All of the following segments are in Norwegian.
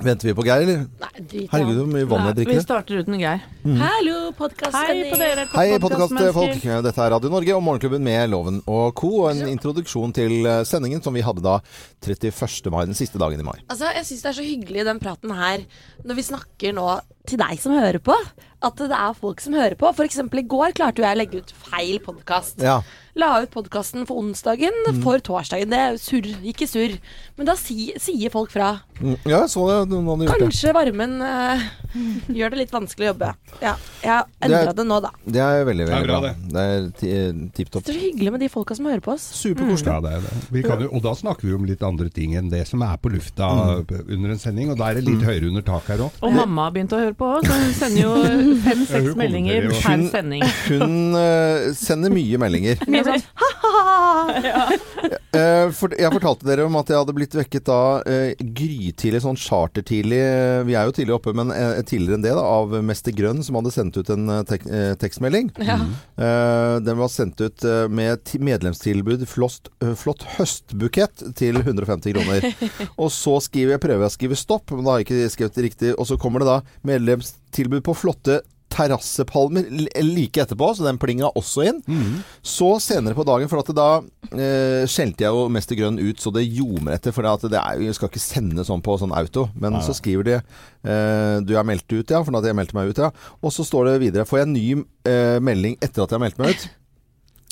Venter vi på Geir, eller? Nei, drit Herregud, så mye vann jeg drikker. Vi starter uten Geir. Hallo, Hei podkastsending. på Hei, podkastfolk. Dette er Radio Norge og Morgenklubben med Loven og co. Og en introduksjon til eh, sendingen som vi hadde da 31. mai, den siste dagen i mai. Altså, Jeg syns det er så hyggelig den praten her, når vi snakker nå til deg som hører på. At det er folk som hører på. For eksempel i går klarte jo jeg å legge ut feil podkast. Ja. La ut podkasten for onsdagen for torsdagen. Det er surr, ikke surr. Men da si, sier folk fra. Mm, Ja, jeg så det. Noen hadde gjort det. Kanskje varmen uh, gjør det litt vanskelig å jobbe. Ja, jeg har endra Det det nå, da. Det er veldig, Det er veldig bra, bra. Det er ti- tipp topp. Det er så hyggelig med de folka som hører på oss. Superkoselig. Ja, det det. Vi kan jo, og da snakker vi om litt andre ting enn det som er på lufta under en sending. Og da er det litt høyere under taket her òg. Og mamma har begynt å høre på òg, så hun sender jo fem-seks meldinger per sending. Hun eh, sender mye meldinger. Mye sånn Eh, for, jeg fortalte dere om at jeg hadde blitt vekket da uh, grytidlig, sånn chartertidlig eh, Vi er jo tidlig oppe, men eh, tidligere enn det, da, av Mester Grønn, som hadde sendt ut en eh, tek eh, tekstmelding. Ja. Eh, den var sendt ut eh, med ti- medlemstilbud flott, eh, flott høstbukett til 150 kroner. og så skriver jeg, prøver jeg å skrive stopp, men da har jeg ikke skrevet riktig. Og så kommer det da medlemstilbud på flotte terrassepalmer like etterpå, så den plinga også inn. Så senere på dagen, for at da eh, skjelte jeg jo Mester Grønn ut så det ljomer etter. For at det er, jeg skal ikke sende sånn på sånn auto. Men så skriver de eh, du er meldt ut, ja. For at jeg meldte meg ut, ja. Og så står det videre. Får jeg en ny eh, melding etter at jeg har meldt meg ut?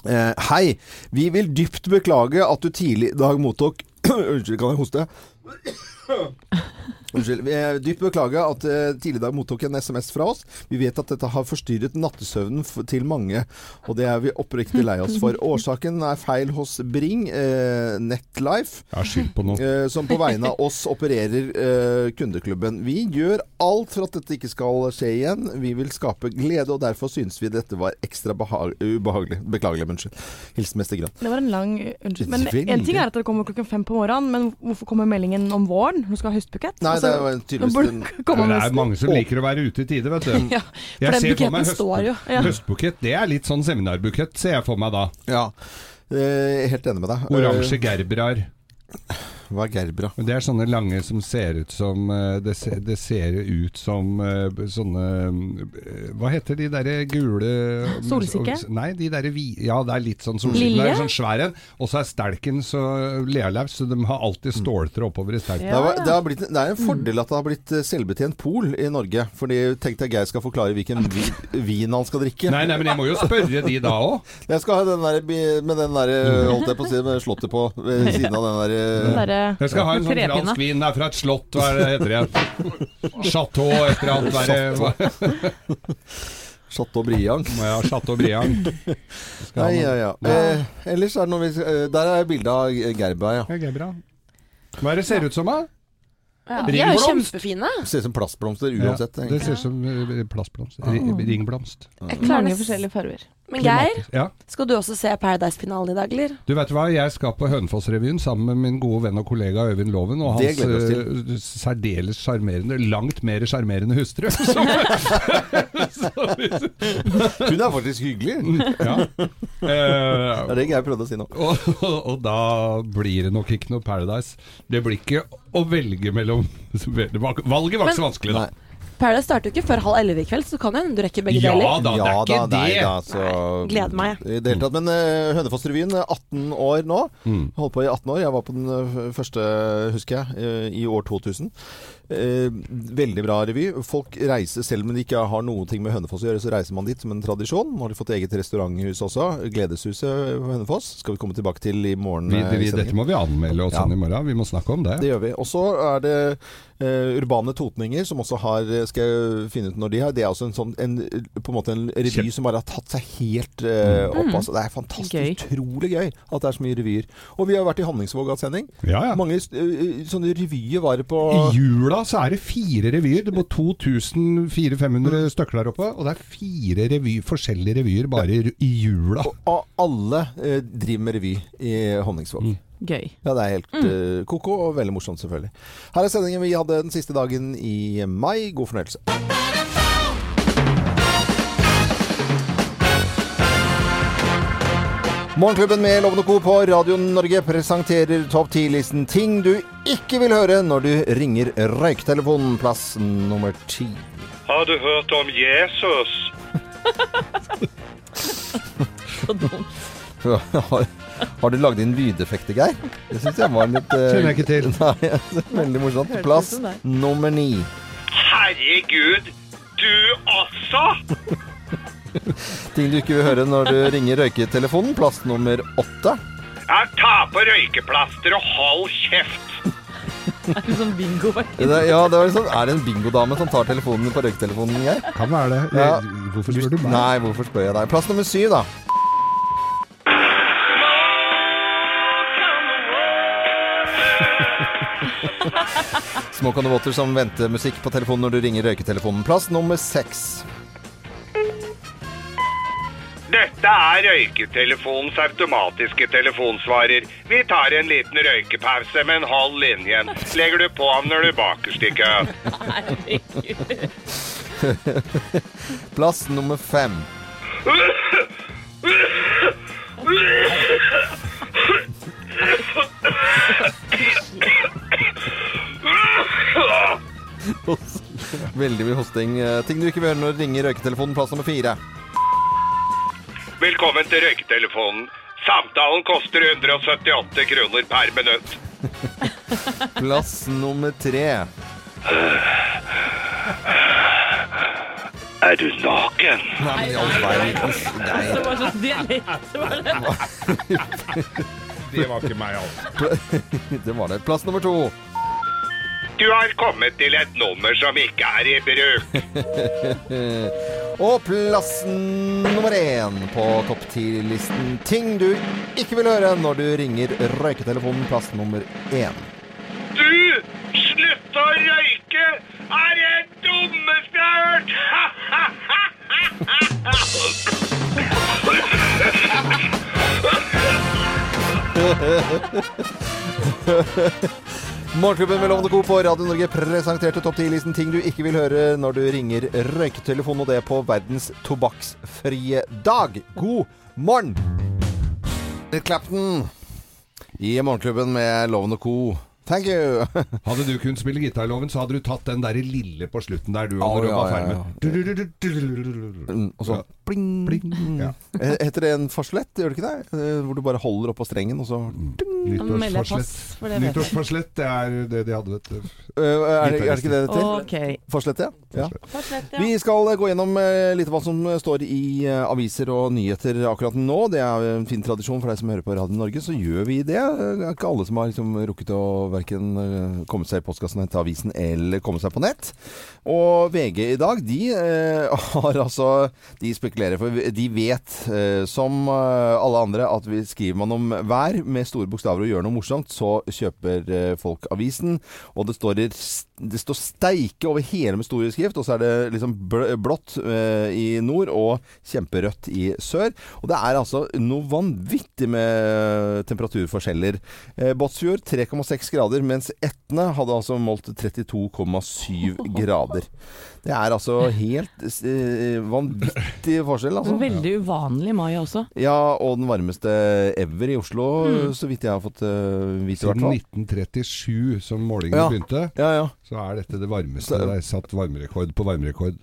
Eh, hei. Vi vil dypt beklage at du tidlig i dag mottok Unnskyld, kan jeg hoste? Unnskyld. Vi er dypt beklage at eh, tidligere i dag mottok en SMS fra oss. Vi vet at dette har forstyrret nattesøvnen f til mange, og det er vi oppriktig lei oss for. Årsaken er feil hos Bring, eh, Netlife, Jeg har skyld på noe. eh, som på vegne av oss opererer eh, kundeklubben. Vi gjør alt for at dette ikke skal skje igjen. Vi vil skape glede, og derfor syns vi dette var ekstra ubehagelig. Beklagelig, unnskyld. Hilsen Mester Grønn. Det var en lang Unnskyld. Men en ting er at det kommer klokken fem på morgenen, men hvorfor kommer meldingen om våren? Hun skal ha høstbukett? Nei, det er jo tydeligvis en det stund det er mange som liker å være ute i tide, vet du. Ja, for Jeg den buketten står jo. Ja. Høstbukett, det er litt sånn seminarbukett, ser jeg for meg da. Ja. Eh, helt enig med deg. Oransje gerberar. Hva er gerbra? Det er sånne lange som ser ut som eh, Det ser, det ser ut som eh, sånne eh, Hva heter de derre gule Solsikke? Nei, de derre. Ja, det er litt sånn solsikke. Lilje? Sånn svær en. Og så er stelken så lealaus, så de har alltid ståltråd oppover i stelken. Det, ja. det, har blitt, det er en fordel at det har blitt selvbetjent pol i Norge. Fordi tenkte jeg Geir skal forklare hvilken vi, vin han skal drikke. Nei, nei, men jeg må jo spørre de da òg. Jeg skal ha den der med den der, eh, holdt jeg på å si, med slottet på ved siden av den der Den derre- Jeg skal ha en sånn fransk vin. Det er fra et slott, hva det heter det? Chateau et eller annet. Hva- Chateau Briang. Ja, Chateau Briang. Nei, ja, ja. Eh, ellers er det noe vi eh, Der er bilde av Gerba, ja. Gerbra. Hva er det ser ut som, da? Ja, de er jo kjempefine. Det Ser ut som plastblomster Ja, det ser ut som eh, plastblomst. Ringblomst. Jeg klarer Mange forskjellige farger. Men Geir, Ja. skal du også se Paradise-finalen i dag, eller? Du vet hva, jeg skal på Hønefoss-revyen sammen med min gode venn og kollega Øyvind Loven og hans eh, særdeles sjarmerende, langt mer sjarmerende hustru. Hun er faktisk hyggelig. ja. Det Eh, er det Geir prøvde å si nå. og, og, og da blir det nok ikke noe Paradise. Det blir ikke å velge mellom Valget var ikke så vanskelig, da. Nei. Paradise starter jo ikke før halv elleve i kveld, så kan hende du rekker begge Ja deler. da, det er ikke nei, det. da, Nei, gleder meg. I det hele tatt. Men uh, Hønefoss-revyen, eh, 18 år nå. Mm. Holdt på i 18 år. Jeg var på den eh, første, husker jeg, eh, i år 2000. Eh, veldig bra revy. Folk reiser, selv om de ikke har noe med Hønefoss å gjøre, så reiser man dit som en tradisjon. Nå har de fått eget restauranthus også. Gledeshuset på Hønefoss. Skal vi komme tilbake til i morgen. Vi, eh, vi, dette må vi anmelde og Ja. sånn i morgen. Vi må snakke om det. Det gjør vi. Og så er det eh, Urbane Totninger, som også har Skal jeg finne ut når de har Det er også en sånn en, på en måte en revy som bare har tatt seg helt eh, opp. Mm. Altså. Det er fantastisk Gøy. utrolig gøy at det er så mye revyer. Og vi har vært i Hanningsvåg-avsending. sending. Ja, ja. Mange uh, sånne revyer var det på I jula så er det fire revyer. Det bor 2400-500 stykker der oppe. Og det er fire revy, forskjellige revyer bare i jula. og, og alle eh, driver med revy i Honningsvåg. Mm. Gøy. Ja, det er helt mm. ko-ko, og veldig morsomt, selvfølgelig. Her er sendingen vi hadde den siste dagen i mai. God fornøyelse. Morgenklubben med Lovende Co. på Radio Norge presenterer topp 10-listen ting du ikke vil høre når du ringer røyketelefonen. Plass nummer ti. Har du hørt om Jesus? Har, har du lagd inn lydeffekter, Geir? Det syns jeg var litt uh, Kjenner jeg ikke til. Nei, veldig morsomt. Plass nummer ni. Herregud, du også? Ting du ikke vil høre når du ringer røyketelefonen. Plass nummer åtte. Ja, ta på røykeplaster og hold kjeft. Er det sånn bingo? Det, ja, det var liksom, er det en bingodame som tar telefonen på røyketelefonen, Geir? Kan være det. Ja. Hvorfor spør du meg? Nei, hvorfor spør jeg deg? Plass nummer syv, da. Smoke on the Water som ventemusikk på telefonen når du ringer røyketelefonen. Plass nummer seks. Dette er røyketelefonens automatiske telefonsvarer. Vi tar en liten røykepause, men hold linjen. Legger du på når du bakerst i køen. Plass nummer fem. Veldig mye hosting. Eh, Ting du ikke vil gjøre når du ringer røyketelefonen. Plass nummer fire. Velkommen til røyketelefonen. Samtalen koster 178 kroner per minutt. Plass nummer tre. Er du naken? Nei, men i all verdens Nei. Det var så dialekt. var det. Det var ikke meg, altså. Det var det. Plass nummer to. Du har kommet til et nummer som ikke er i bruk. Og plassen nummer én på topp ti-listen. Ting du ikke vil høre når du ringer røyketelefonen. Plass nummer én. Du! slutta å røyke! Er det dummeste jeg har hørt! Morgenklubben med Lovende Co. på Radio Norge presenterte topp 10-listen ting du ikke vil høre når du ringer røyketelefonen, og det på verdens tobakksfrie dag. God morgen! Clapton i Morgenklubben med Lovende Co. Thank you! Hadde du kunnet spille gitarloven, så hadde du tatt den der lille på slutten der, du, når du var ferdig med Og så bling, bling. Ja. Eh, Heter det en farslett, gjør det ikke det? Eh, Hvor du bare holder oppå strengen, og så pass, Nyttårsforslett. for det er det de hadde, vet du. Eh, er, det, er det ikke det det heter? Ok. Farslett, ja. ja. Ja. Vi skal gå gjennom litt litt hva som står i aviser og nyheter akkurat nå. Det er en fin tradisjon for deg som hører på Radio Norge, så gjør vi det. Det er ikke alle som har liksom rukket å verken komme seg i postkassen og hente avisen eller komme seg på nett. Og VG i dag, de eh, har altså De spekulerer, for de vet, eh, som eh, alle andre, at vi skriver man om vær med store bokstaver og gjør noe morsomt, så kjøper eh, folk avisen. Og det står, i- det står 'steike' over hele med store skrift, og så er det liksom bl- blått eh, i nord og kjemperødt i sør. Og det er altså noe vanvittig med temperaturforskjeller. Eh, Båtsfjord 3,6 grader, mens Etne hadde altså målt 32,7 grader. Det er altså helt eh, vanvittig forskjell, altså. Veldig uvanlig mai også. Ja, og den varmeste ever i Oslo, så vidt jeg har fått uh, vite, Siden 1937, som målingene Ja. begynte, Ja, ja. så er dette det varmeste. Så- Det er satt varmerekord på varmerekord.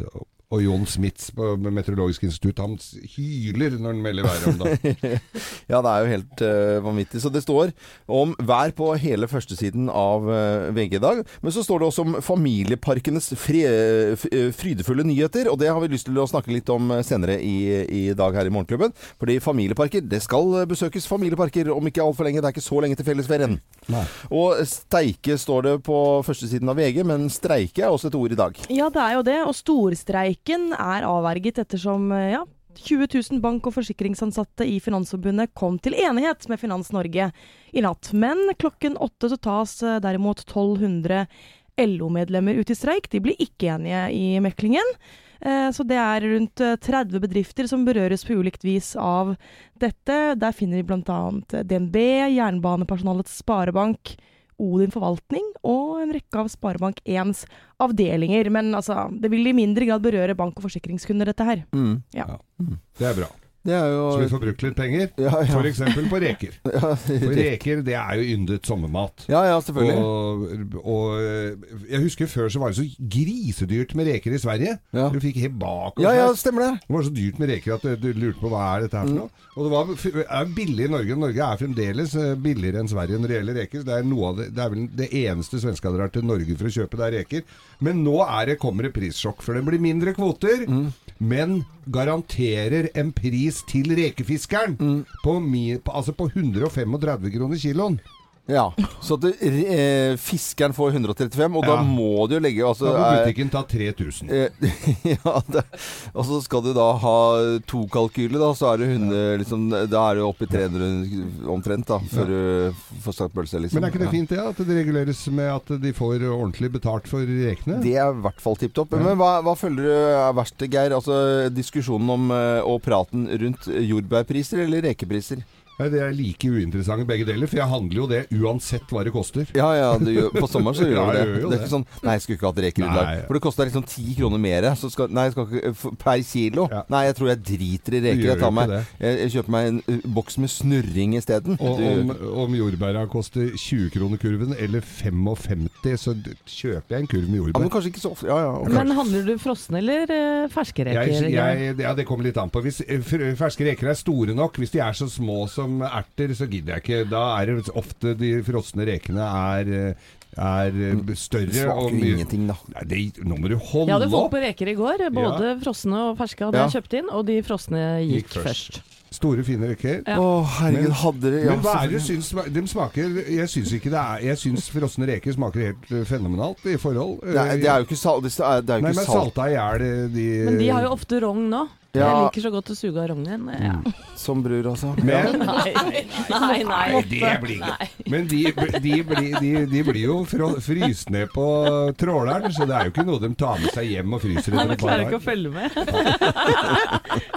Og- John Jon Smits på Meteorologisk institutt, han hyler når han melder været om det. Ja, det er jo helt uh, vanvittig. Så det står om vær på hele førstesiden av uh, VG i dag. Men så står det også om familieparkenes fri, eh, frydefulle nyheter, og det har vi lyst til å snakke litt om eh, senere i, i dag her i Morgenklubben. Fordi familieparker, det skal eh, besøkes familieparker om ikke altfor lenge. Det er ikke så lenge til fellesferien. Nei. Og steike står det på førstesiden av VG, men streike er også et ord i dag. Ja, det er jo det. Og storstreiken er avverget ettersom eh, ja, 20 000 bank- og forsikringsansatte i Finansforbundet kom til enighet med Finans Norge i natt. Men klokken åtte så tas eh, derimot 1200 LO-medlemmer ut i streik. De blir ikke enige i meklingen. Eh, Så det er rundt eh, 30 bedrifter som berøres på ulikt vis av dette. Der finner vi bl.a. DNB, Jernbanepersonalets sparebank, Odin forvaltning og en rekke av Sparebank 1s avdelinger. Men altså, det vil i mindre grad berøre bank- og forsikringskunder, dette her. Mm. Ja. Det er bra. Det jo Så vi får brukt litt penger. Ja, ja. F.eks. på reker. ja, For reker det er jo yndet sommermat. ja, ja, selvfølgelig. Og, og eh, jeg husker før så var det så grisedyrt med reker i Sverige. Ja. Du fikk helt bak Ja, ja, stemmer det. Det var så dyrt med reker at du lurte på hva er dette her for noe. Og det var, er billig i Norge. Norge er fremdeles eh, billigere enn Sverige når det gjelder reker. Det er, det, det er vel det eneste svenska drar til Norge for å kjøpe, det er reker. Men nå er det, kommer det prissjokk, for det blir mindre kvoter. Men garanterer en pris til rekefiskeren på, mi, på, altså på 135 kroner kiloen. Ja, Så at du, eh, fiskeren får 135, og da Ja. må du jo legge altså, Da må eh, butikken ta 3000. Eh, ja, det, og så skal du da ha to kalkyler, da, så er det 100, liksom, da er det oppe i 300 omtrent, da, før du får stakt pølse, liksom. Men er ikke det fint det, at det reguleres med at de får ordentlig betalt for rekene? Det er i hvert fall tipp topp. Men hva, hva føler du er verst, Geir? Altså diskusjonen om eh, og praten rundt jordbærpriser eller rekepriser? Nei, det er like uinteressante begge deler, for jeg handler jo det uansett hva det koster. Ja, ja, gjør- på sommeren så gjør vi du det. gjør det er ikke sånn Nei, jeg skulle ikke hatt reker i dag. For det koster liksom ti kroner mer. Så skal, nei, skal per kilo. Ja. Nei, jeg tror jeg driter i reker. Jeg, meg, jeg, jeg kjøper meg en uh, boks med snurring isteden. Og om, om jordbæra koster 20 kroner kurven, eller 55, så kjøper jeg en kurv med Ja, men kanskje ikke så ofte. Ja, ja. okay. Men handler du frosne eller uh, ferske reker? Jeg, jeg, ja, det kommer litt an på. Hvis eh, ferske reker er store nok, hvis de er så små som erter, så gidder jeg ikke. Da er det ofte de frosne rekene er, er Det større. smaker og ingenting, da. Nei, det, nå må du holde Jeg hadde fått på reker i går. Både frosne og ferske hadde Ja. jeg kjøpt inn, og de frosne gikk, Gikk først. først. Store, fine reker. Ja. Å, herregud, Men- hadde det ja, Men hva er det du syns De smaker Jeg syns ikke det er Jeg syns frosne reker smaker helt eh, fenomenalt i forhold. det er, det er jo ikke salt. Det er, det er jo Nei, ikke men salt salta i hjel eh, de Men de har jo ofte rogn nå. Ja. Jeg liker så godt å suge av rognen. Ja. som bror, altså. Men, Nei, nei, nei. Nei, det blir nei. Men de, de, blir, de, de blir jo fryst ned på tråleren, så det er jo ikke noe de tar med seg hjem og fryser Han etter et par klarer ikke å følge med.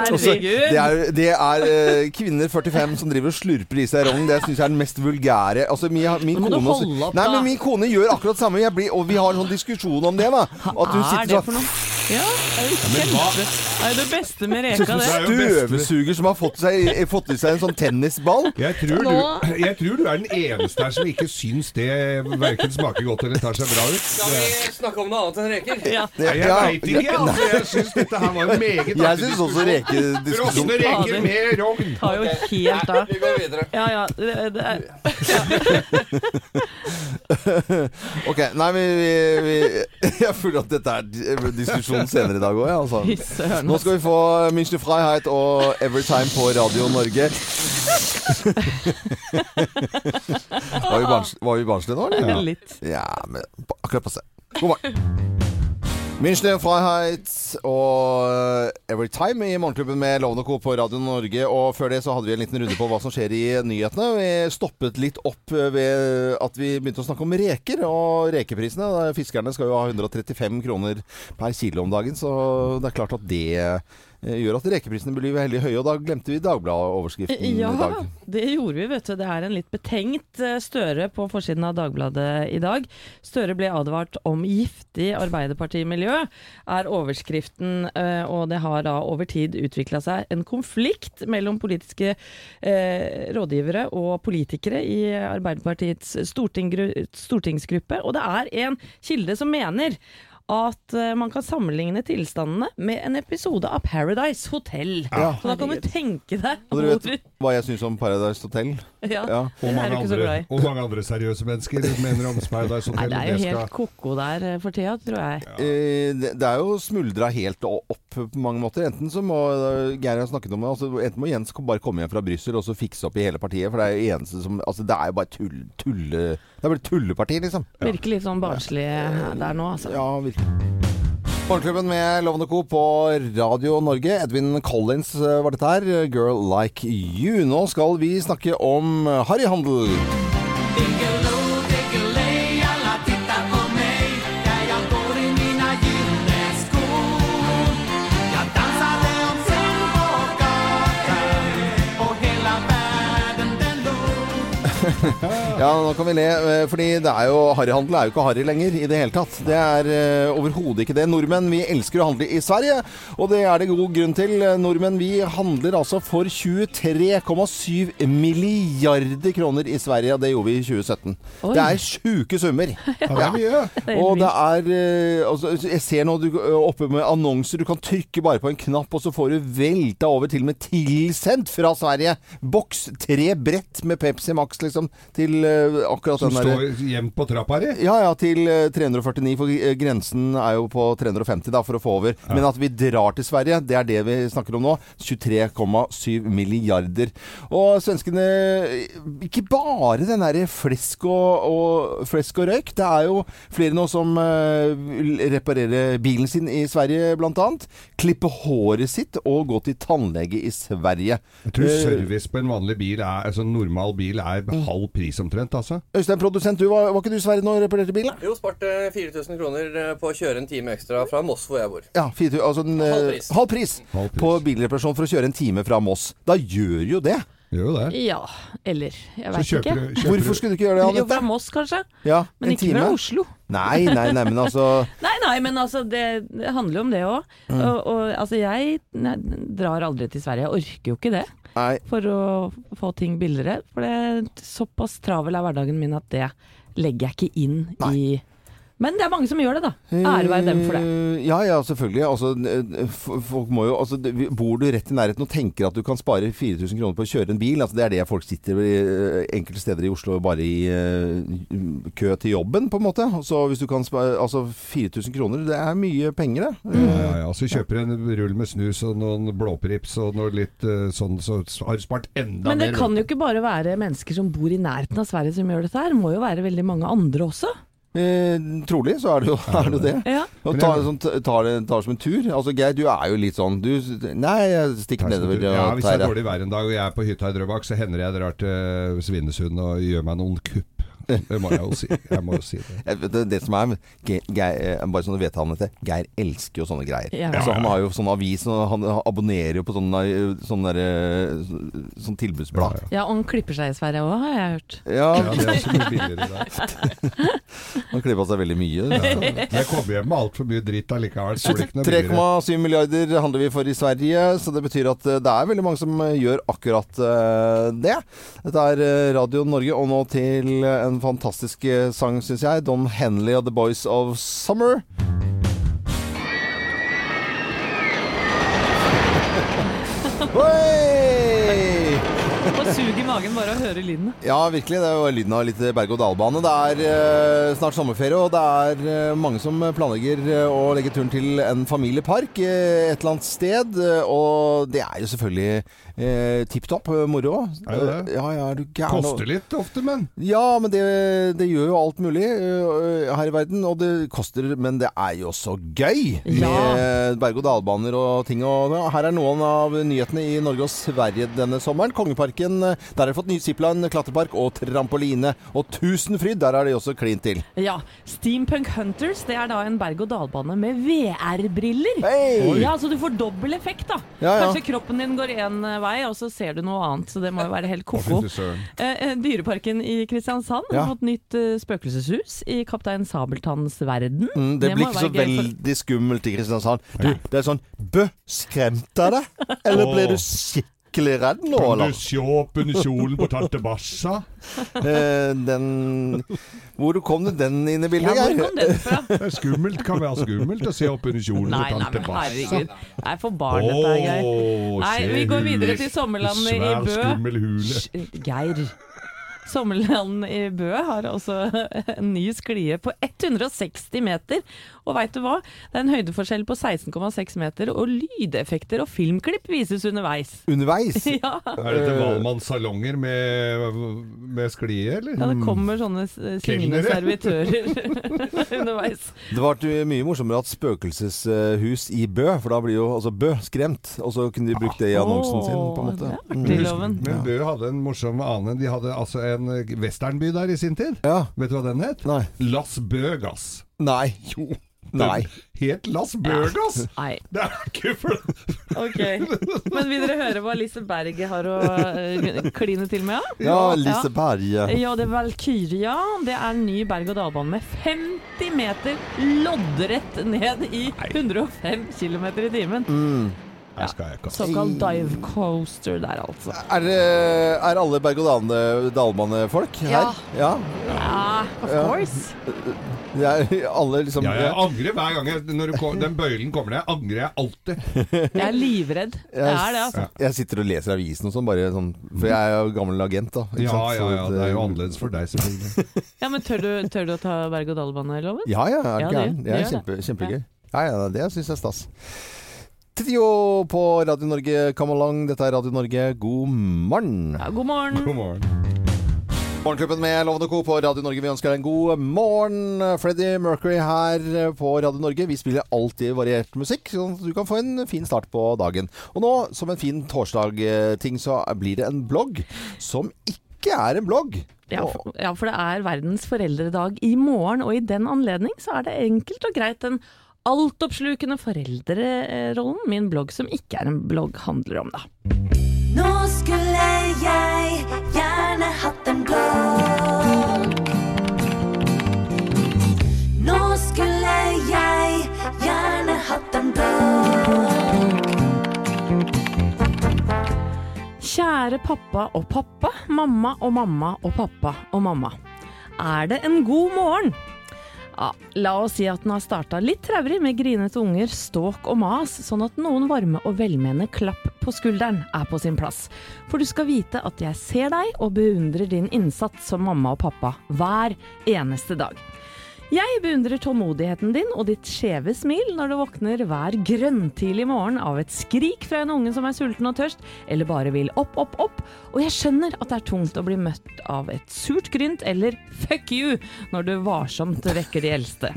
Herregud. det er, det er eh, kvinner 45 som driver og slurper i seg rogn. Det syns jeg er den mest vulgære. Altså, min, min Nå må du kone også- holde opp, Nei, da. men min kone gjør akkurat det samme. Jeg blir, og vi har en sånn diskusjon om det. da At hun er sitter det sånn for noe? Ja, det er jo men hva- kjempe... Det er jo det beste med reka, det. er jo beste- støvsuger som har fått, seg, fått i seg en sånn tennisball. Jeg tror, du, jeg tror du er den eneste her som ikke syns det verken smaker godt eller tar seg bra ut. Skal vi snakke om noe annet enn reker? Ja. Nei, jeg Ja. veit ikke, altså. Jeg syns dette her var en meget Jeg artig syns også diskusjon. rekediskusjon Frosne reker med rogn. Tar jo helt av. Vi går videre. Ja, ja. Det, det er, Ok, nei, vi, vi, vi Jeg føler at dette er di- diskusjon senere i dag òg, altså. Nå skal vi få München Freiheit og Everytime på Radio Norge. var vi barnslige nå, eller? Litt. Ja, men akkurat passe. God morgen. München Freiheit og Everytime i Morgenklubben med Lovende Co. på Radio Norge. Og før det så hadde vi en liten runde på hva som skjer i nyhetene. Vi stoppet litt opp ved at vi begynte å snakke om reker og rekeprisene. Fiskerne skal jo ha 135 kroner per kilo om dagen, så det er klart at det gjør at rekeprisene blir veldig høye. Og da glemte vi Dagbladet-overskriften i dag. Ja, det gjorde vi, vet du. Det er en litt betenkt eh, Støre på forsiden av Dagbladet i dag. Støre ble advart om giftig Arbeiderpartimiljø, er overskriften. eh, Og det har da over tid utvikla seg en konflikt mellom politiske eh, rådgivere og politikere i Arbeiderpartiets stortingsgruppe. Og det er en kilde som mener at eh, man kan sammenligne tilstandene med en episode av Paradise Hotel. Ja. Så da kan du tenke deg Og dere vet hva jeg syns om Paradise Hotel? ja. Ja. Og mange, andre, og mange andre seriøse mennesker mener om Paradise Nei, Hotel. det er jo helt ko-ko der eh, for tida, tror jeg. Eh, det, er jo smuldra helt opp på mange måter. Enten så må Geir har snakket om det, altså, enten må Jens bare komme hjem fra Brussel og så fikse opp i hele partiet. For det er jo eneste som Altså, det er jo bare tull, tulle... Det er bare tulleparti, liksom. Virker litt sånn barnslig der nå, altså. Ja, virkelig. Morgenklubben med Lovende Co. på Radio Norge. Edvin Collins eh, var dette her. 'Girl Like You'. Nå skal vi snakke om harryhandel. Ja, nå kan vi le, eh, fordi det er jo harryhandel er jo ikke harry lenger i det hele tatt. Det er uh, overhodet ikke det. Nordmenn vi elsker å handle i Sverige, og det er det god grunn til. Nordmenn vi handler altså for 23,7 milliarder kroner i Sverige. Det gjorde vi i 2017. Oi. Det er sjuke summer. Ja, det er mye. Og det er eh, altså, Jeg ser nå du, oppe med annonser. Du kan trykke bare på en knapp, og så får du velta over til og med tilsendt fra Sverige. Boks tre brett med Pepsi Max, liksom, til eh, akkurat Som den derre står gjemt på trappa di. ja, ja, til eh, 349, for eh, grensen er jo på 350 da, for å få over. Men at vi drar til Sverige, det er det vi snakker om nå. 23,7 milliarder. Og svenskene Ikke bare den derre flesk og, og, flesk og røyk. Det er jo flere nå som reparerer bilen sin i Sverige, blant annet. Klippe håret sitt og gå til tannlege i Sverige. Jeg tror Eh, service på en vanlig bil, er, altså normal bil, er halv pris omtrent, altså. Øystein, produsent, du var, var ikke du i Sverige nå og reparerte bilen? Jo, sparte 4000 kroner eh, på å kjøre en time ekstra fra Moss, hvor jeg bor. Ja, 4, altså en, eh, Halv pris. halv pris Halv pris. på bilreparasjon for å kjøre en time fra Moss. Da gjør jo det. Gjør jo det. Ja, eller Jeg veit ikke. du, kjøper Hvorfor skulle du ikke gjøre det, Jo, fra Moss, kanskje. Ja, Men en ikke time? fra Oslo. Nei, nei, nei, men altså Nei, nei, men altså, det, det handler jo om det òg. Mm. Og, og altså, jeg nei, drar aldri til Sverige. Jeg orker jo ikke det. Nei. For å få ting billigere. For det såpass travel er hverdagen min at det legger jeg ikke inn Nei. i Men det er mange som gjør det, da. Ære være dem for det. Eh, Ja, ja, selvfølgelig. Altså, eh, folk må jo altså, Bor du rett i nærheten og tenker at du kan spare 4000 kroner på å kjøre en bil, altså, det er det folk sitter i eh, enkelte steder i Oslo bare i uh, kø til jobben, på en måte. Så hvis du kan spare Altså 4000 kroner, det er mye penger, det. Ja, ja, ja. Så kjøper du en rull med snus og noen blåprips og noe litt uh, sånn, så har du spart enda mer. Men det mer. kan jo ikke bare være mennesker som bor i nærheten av Sverige som gjør dette her. Det må jo være veldig mange andre også. Eh, trolig så er det jo er det, det. Ja. Og tar, ta, sånn, tar det tar som en tur. Altså Geir, du er jo litt sånn du, Nei, jeg stikker nedover ja, hvis det er dårlig vær en dag og jeg er på hytta i Drøbak, så hender det jeg drar til Svinesund og gjør meg noen kupp. Det må jeg jo si. Jeg må jo si det. Jeg det, det som er Geir, eh, Bare sånn du vet han dette Geir elsker jo sånne greier. Ja. Altså, han har jo sånn avis og han abonnerer jo på sånne, sånn derre- sånn tilbudsblad. Ja, og han klipper seg i Sverige òg, har jeg hørt. Ja, det er også mye billigere der. han klippa seg veldig mye. Ja. Men jeg kommer hjem med altfor mye dritt allikevel. så det blir ikke noe billigere. 3,7 milliarder handler vi for i Sverige, så det betyr at eh, det er veldig mange som eh, gjør akkurat eh, det. Dette er eh, Radio Norge, og nå til eh, en fantastisk eh, sang, syns jeg. Don Henley og The Boys of Summer. Og sug i magen bare å høre lyden. Ja, virkelig. Det er jo lyden av litt berg-og-dal-bane. Det er eh, snart sommerferie, og det er eh, mange som planlegger eh, å legge turen til en familiepark eh, et eller annet sted. og det er jo selvfølgelig eh, tipp topp eh, moro. Er det det? Eh, Ja, ja, er du gæren? Koster litt ofte, men. Ja, men det, det gjør jo alt mulig uh, her i verden. Og det koster, men det er jo så gøy Ja. med berg-og-dal-baner og ting. Og ja, her er noen av nyhetene i Norge og Sverige denne sommeren. Kongeparken, der har de fått ny zipline, klatrepark og trampoline. Og Tusenfryd, der er de også klint til. Ja. Steampunk Hunters det er da en berg-og-dal-bane med VR-briller. Hey! Ja, så du får dobbel effekt, da. Ja, ja. Kanskje kroppen din går én vei, og så ser du noe annet. Så det må jo være helt ko-ko. Eh, eh, Dyreparken i Kristiansand Ja. har fått nytt eh, spøkelseshus i Kaptein Sabeltanns verden. Mm, det, Det blir ikke så veldig skummelt i Kristiansand. Du, det er sånn Bø, skremte jeg deg? Eller ble du skikkelig redd nå, Kan du se opp under kjolen på tante Bassa? Eh, den Hvor kom det den inn i Ja, bildet, hvor kom den fra? Det er skummelt. Kan være skummelt å se opp under kjolen Nei, på nei, tante men Bassa. herregud. Det er for barn, dette Geir. Nei, vi går videre til sommerlandet i Bø. Svær, skummel hule. Geir. Sommerland i Bø har altså en ny sklie på 160 meter. Og veit du hva? Det er en høydeforskjell på 16,6 meter, og lydeffekter og filmklipp vises underveis. Underveis? Ja, Er dette Valmanns salonger med, med sklie, eller? ja det kommer sånne s- servitører underveis. Det ble mye morsommere at spøkelseshus i Bø, for da blir jo altså Bø skremt. Og så kunne de brukt det i annonsen sin, på en måte. Det er Mm. artig, loven. Men Bø hadde en morsom annen. De hadde altså en westernby der i sin tid. Ja. Vet du hva den het? Nei. Las Bøgas. Nei. Jo. Nei. Helt Las Bøgas! Nei. Det er ikke for Ok. Men vil dere høre hva Lise Berge har å eh, kline til med? Ja, Ja, Liseberg. Ja, det er Valkyria. Det er en ny berg-og-dal-bane med 50 meter loddrett ned i 105 km i timen. Mm. Jeg ha. Såkalt dive coaster der, altså. Er, er alle berg-og-dal-bane-folk her? Ja. Ja, of course. Ja, alle liksom Ja, jeg angrer hver gang jeg, når du kom, den bøylen kommer ned. Angrer jeg alltid. Jeg er livredd. Det er det, altså. Jeg sitter og leser avisen og sånn, bare sånn For jeg er jo gammel agent, da. ikke Ja, sant? ja, Så ja. Det er jo annerledes for deg, selvfølgelig. Ja, men tør du, tør du å ta berg-og-dal-bane, Loven? Ja, ja, er Ja, du det- gæren? Det er kjempe, kjempegøy. Ja, ja, det syns jeg er stas. Trio på Radio Norge, come along. Dette er Radio Norge, god morgen. Ja, god morgen. God morgen. Morgenklubben med Lovende Co. på Radio Norge. Vi ønsker deg en god morgen. Freddie Mercury her på Radio Norge. Vi spiller alltid variert musikk, så du kan få en fin start på dagen. Og nå, som en fin torsdag-ting, så blir det en blogg som ikke er en blogg. Ja for, ja, for det er verdens foreldredag i morgen, og i den anledning så er det enkelt og greit den altoppslukende foreldrerollen min blogg som ikke er en blogg handler om, da. Nå skulle jeg gjerne hatt en blogg. Nå skulle jeg gjerne hatt en blogg. Kjære pappa og pappa, mamma og mamma og pappa og mamma. Er det en god morgen? Ja, la oss si at den har starta litt traurig med grinete unger, ståk og mas, sånn at noen varme og velmenende klapp på skulderen er på sin plass. For du skal vite at jeg ser deg og beundrer din innsats som mamma og pappa hver eneste dag. Jeg beundrer tålmodigheten din og ditt skjeve smil når du våkner hver grøntidlig morgen av et skrik fra en unge som er sulten og tørst, eller bare vil opp, opp, opp. Og jeg skjønner at det er tungt å bli møtt av et surt grynt eller fuck you når du varsomt vekker de eldste.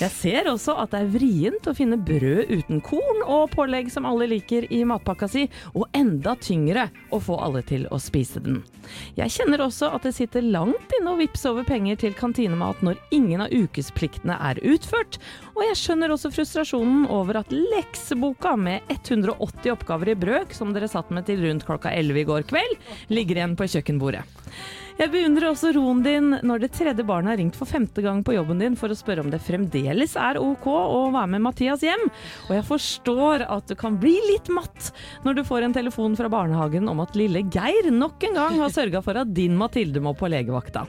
Jeg ser også at det er vrient å finne brød uten korn og pålegg som alle liker i matpakka si, og enda tyngre å få alle til å spise den. Jeg kjenner også at det sitter langt inne å vippse over penger til kantinemat når ingen av ukespliktene er utført, og jeg skjønner også frustrasjonen over at lekseboka med 180 oppgaver i brøk, som dere satt med til rundt klokka 11 i går kveld, ligger igjen på kjøkkenbordet. Jeg beundrer også roen din når det tredje barnet har ringt for femte gang på jobben din for å spørre om det fremdeles er ok å være med Mathias hjem, og jeg forstår at du kan bli litt matt når du får en telefon fra barnehagen om at lille Geir nok en gang har sørga for at din Mathilde må på legevakta.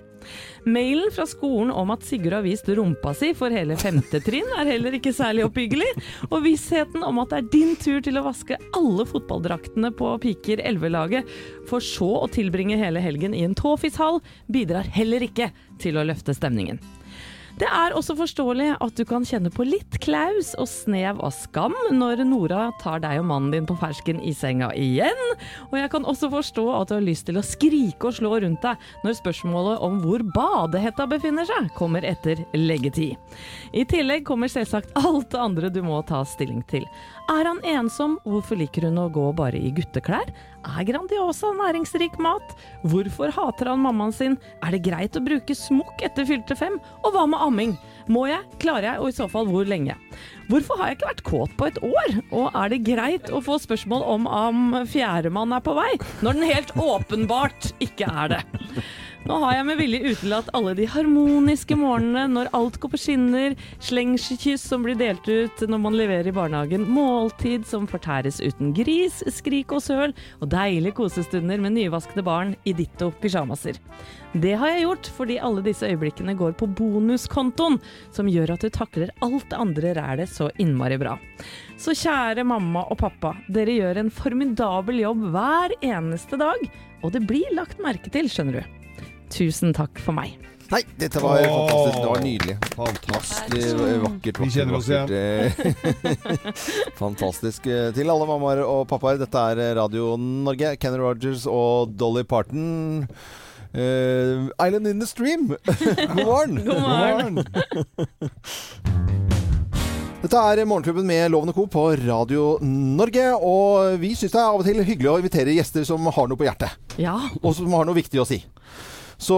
Mailen fra skolen om at Sigurd har vist rumpa si for hele femte trinn er heller ikke særlig oppbyggelig, og vissheten om at det er din tur til å vaske alle fotballdraktene på Piker 11-laget, for så å tilbringe hele helgen i en tåfishall, bidrar heller ikke til å løfte stemningen. Det er også forståelig at du kan kjenne på litt klaus og snev av skam når Nora tar deg og mannen din på fersken i senga igjen, og jeg kan også forstå at du har lyst til å skrike og slå rundt deg når spørsmålet om hvor badehetta befinner seg, kommer etter leggetid. I tillegg kommer selvsagt alt det andre du må ta stilling til. Er han ensom? Hvorfor liker hun å gå bare i gutteklær? Er Grandiosa næringsrik mat? Hvorfor hater han mammaen sin? Er det greit å bruke smokk etter fylte fem? Og hva med amming? Må jeg? Klarer jeg? Og i så fall hvor lenge? Hvorfor har jeg ikke vært kåt på et år? Og er det greit å få spørsmål om om fjerdemann er på vei, når den helt åpenbart ikke er det? Nå har jeg med vilje utelatt alle de harmoniske morgenene når alt går på skinner, slengskyss som blir delt ut når man leverer i barnehagen, måltid som fortæres uten gris, skrik og søl, og deilige kosestunder med nyvaskede barn i ditto pysjamaser. Det har jeg gjort fordi alle disse øyeblikkene går på bonuskontoen, som gjør at du takler alt det andre rælet så innmari bra. Så kjære mamma og pappa, dere gjør en formidabel jobb hver eneste dag, og det blir lagt merke til, skjønner du. Tusen takk for meg. Nei, dette var Åh. fantastisk. Det var nydelig. Fantastisk. Det- Vakkert, Vi kjenner oss ja Fantastisk. Til alle mammaer og pappaer, dette er Radio Norge. Kenny Rogers og Dolly Parton. Uh, Island in the Stream. God morgen. God morgen. Dette er Morgenklubben med Loven og Co. på Radio Norge. Og vi syns det er av og til hyggelig å invitere gjester som har noe på hjertet. Ja, Og som har noe viktig å si. Så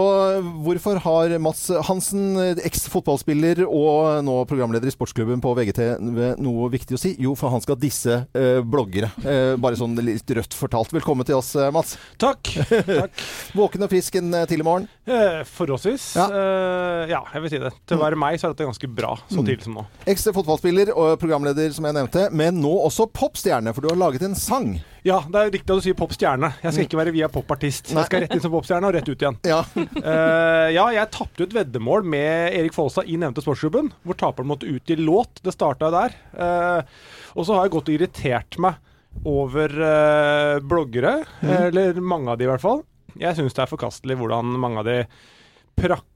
hvorfor har Mats Hansen, eks-fotballspiller og nå programleder i sportsklubben på VGTV, noe viktig å si? Jo, for han skal disse eh, bloggere. Eh, bare sånn litt rødt fortalt. Velkommen til oss, eh, Mats. Takk. Takk. Våken og frisk en eh, tidlig morgen. Eh, forholdsvis. Ja. Eh, ja, jeg vil si det. Til å være meg så er dette ganske bra så tidlig som nå. Eks-fotballspiller og programleder, som jeg nevnte, men nå også popstjerne, for du har laget en sang. Ja, det er riktig at du sier popstjerne. Jeg skal ikke være via popartist. Jeg skal rett inn som popstjerne og rett ut igjen. Ja. uh, ja, jeg tapte ut veddemål med Erik Folstad i nevnte sportsklubben, hvor taperen måtte ut i låt. Det starta der. Uh, og så har jeg gått og irritert meg over uh, bloggere, eller mange av de i hvert fall. Jeg syns det er forkastelig hvordan mange av de prakker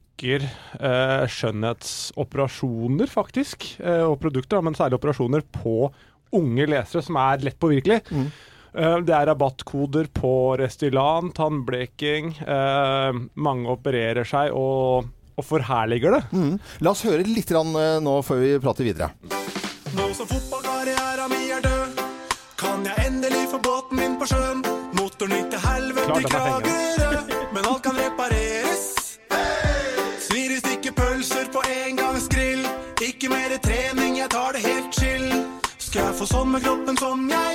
skjønnhetsoperasjoner, faktisk, og produkter, men særlig operasjoner på unge lesere, som er lett påvirkelig. Eh, Det er rabattkoder på Restylan, tannbleking. eh, mange opererer seg og, og forherliger det. Mm. La oss høre litt eh, nå før vi prater videre. Nå som fotballkarrieren min er død, kan jeg endelig få båten min på sjøen. Motoren gikk til helvete i er Kragerø, men alt kan repareres. Svir i stykker pølser på engangsgrill. Ikke mer trening, jeg tar det helt chill. Skal jeg få sommerkroppen som jeg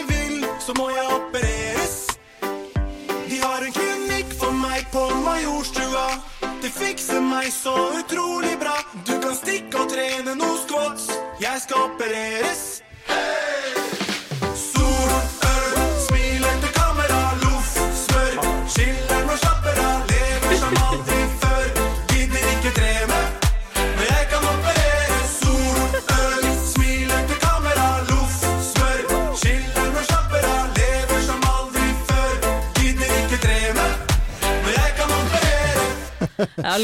fikser meg så utrolig